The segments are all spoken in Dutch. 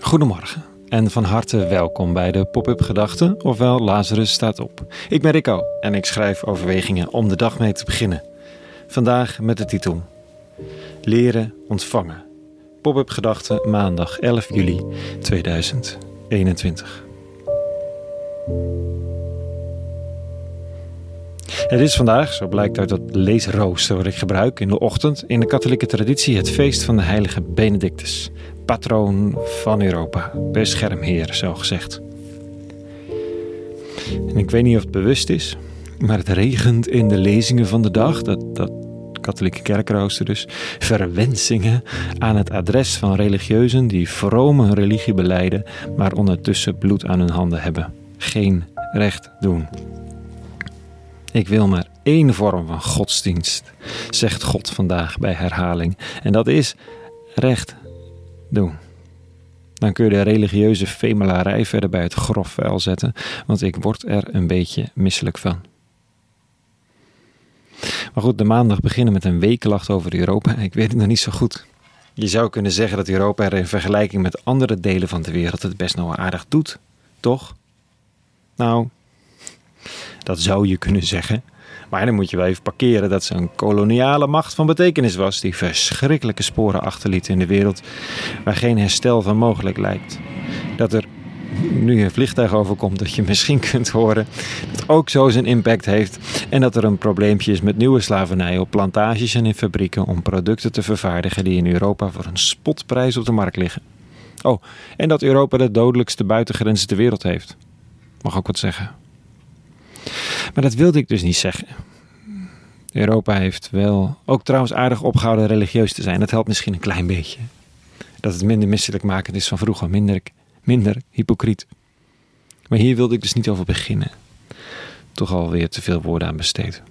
Goedemorgen en van harte welkom bij de Pop-up Gedachten, ofwel Lazarus staat op. Ik ben Rico en ik schrijf overwegingen om de dag mee te beginnen. Vandaag met de titel Leren ontvangen. Pop-up Gedachten maandag 11 juli 2021. Het is vandaag, zo blijkt uit het leesrooster wat ik gebruik in de ochtend, in de katholieke traditie het feest van de heilige Benedictus, patroon van Europa, beschermheer zo gezegd. En ik weet niet of het bewust is, maar het regent in de lezingen van de dag, dat, dat katholieke kerkrooster dus, verwensingen aan het adres van religieuzen die vrome hun religie beleiden, maar ondertussen bloed aan hun handen hebben. Geen recht doen. Ik wil maar één vorm van godsdienst, zegt God vandaag bij herhaling. En dat is recht doen. Dan kun je de religieuze femelarij verder bij het grof vuil zetten, want ik word er een beetje misselijk van. Maar goed, de maandag beginnen met een wekenlacht over Europa. Ik weet het nog niet zo goed. Je zou kunnen zeggen dat Europa er in vergelijking met andere delen van de wereld het best nog aardig doet, toch? Nou, dat zou je kunnen zeggen. Maar dan moet je wel even parkeren dat ze een koloniale macht van betekenis was, die verschrikkelijke sporen achterliet in de wereld waar geen herstel van mogelijk lijkt. Dat er nu een vliegtuig overkomt, dat je misschien kunt horen, dat ook zo zijn impact heeft. En dat er een probleempje is met nieuwe slavernij op plantages en in fabrieken om producten te vervaardigen die in Europa voor een spotprijs op de markt liggen. Oh, en dat Europa de dodelijkste buitengrenzen ter wereld heeft. Mag ook wat zeggen. Maar dat wilde ik dus niet zeggen. Europa heeft wel ook trouwens aardig opgehouden religieus te zijn. Dat helpt misschien een klein beetje. Dat het minder misselijk makend is van vroeger, minder, minder hypocriet. Maar hier wilde ik dus niet over beginnen. Toch alweer te veel woorden aan besteed.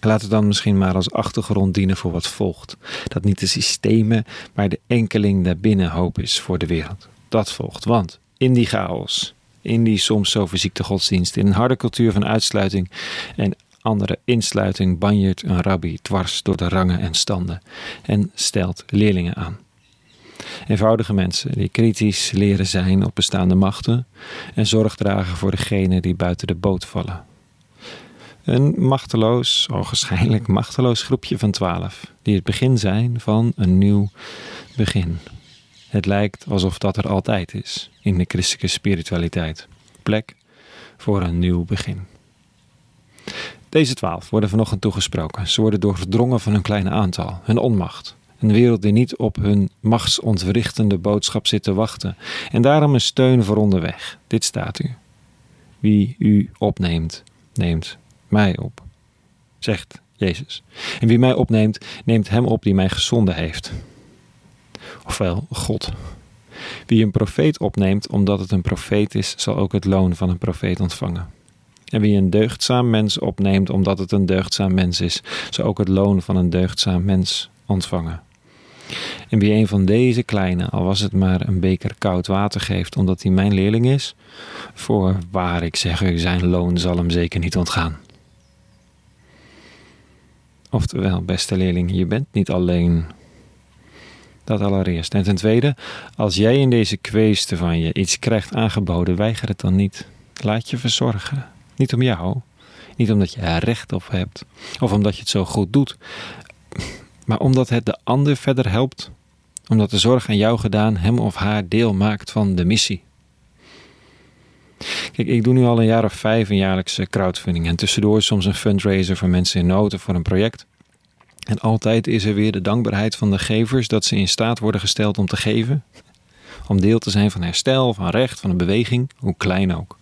Laat het dan misschien maar als achtergrond dienen voor wat volgt. Dat niet de systemen, maar de enkeling daarbinnen hoop is voor de wereld. Dat volgt, want in die chaos, in die soms zo verziekte godsdienst, in een harde cultuur van uitsluiting en andere insluiting banjert een rabbi dwars door de rangen en standen en stelt leerlingen aan. Eenvoudige mensen die kritisch leren zijn op bestaande machten en zorg dragen voor degenen die buiten de boot vallen. Een machteloos, waarschijnlijk machteloos groepje van twaalf, die het begin zijn van een nieuw begin. Het lijkt alsof dat er altijd is in de christelijke spiritualiteit. Plek voor een nieuw begin. Deze twaalf worden vanochtend toegesproken. Ze worden doordrongen van hun kleine aantal, hun onmacht. Een wereld die niet op hun machtsontwrichtende boodschap zit te wachten. En daarom een steun voor onderweg. Dit staat u. Wie u opneemt, neemt mij op, zegt Jezus. En wie mij opneemt, neemt hem op die mij gezonden heeft. Ofwel, God. Wie een profeet opneemt omdat het een profeet is, zal ook het loon van een profeet ontvangen. En wie een deugdzaam mens opneemt omdat het een deugdzaam mens is, zal ook het loon van een deugdzaam mens ontvangen. En wie een van deze kleine, al was het maar een beker koud water geeft omdat hij mijn leerling is, voor waar ik zeg u, zijn loon zal hem zeker niet ontgaan. Oftewel, beste leerling, je bent niet alleen. Dat allereerst. En ten tweede, als jij in deze kweeste van je iets krijgt aangeboden, weiger het dan niet. Laat je verzorgen. Niet om jou, niet omdat je er recht op hebt of omdat je het zo goed doet, maar omdat het de ander verder helpt, omdat de zorg aan jou gedaan hem of haar deel maakt van de missie. Kijk, ik doe nu al een jaar of vijf een jaarlijkse crowdfunding en tussendoor soms een fundraiser voor mensen in of voor een project. En altijd is er weer de dankbaarheid van de gevers dat ze in staat worden gesteld om te geven, om deel te zijn van herstel, van recht, van een beweging, hoe klein ook.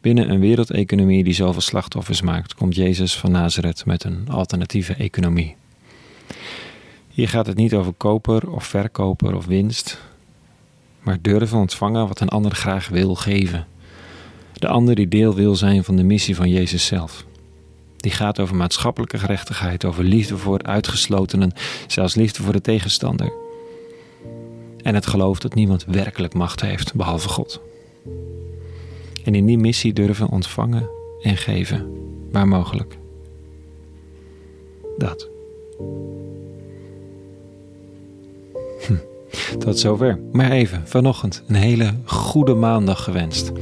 Binnen een wereldeconomie die zoveel slachtoffers maakt, komt Jezus van Nazareth met een alternatieve economie. Hier gaat het niet over koper of verkoper of winst, maar durven ontvangen wat een ander graag wil geven. De ander die deel wil zijn van de missie van Jezus zelf. Die gaat over maatschappelijke gerechtigheid, over liefde voor uitgeslotenen, zelfs liefde voor de tegenstander. En het geloof dat niemand werkelijk macht heeft behalve God. En in die missie durven ontvangen en geven, waar mogelijk. Dat. Hm, tot zover. Maar even, vanochtend een hele goede maandag gewenst.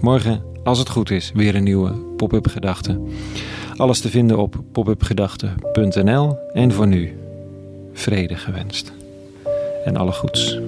Morgen, als het goed is, weer een nieuwe pop-up gedachte. Alles te vinden op popupgedachten.nl en voor nu vrede gewenst. En alle goeds.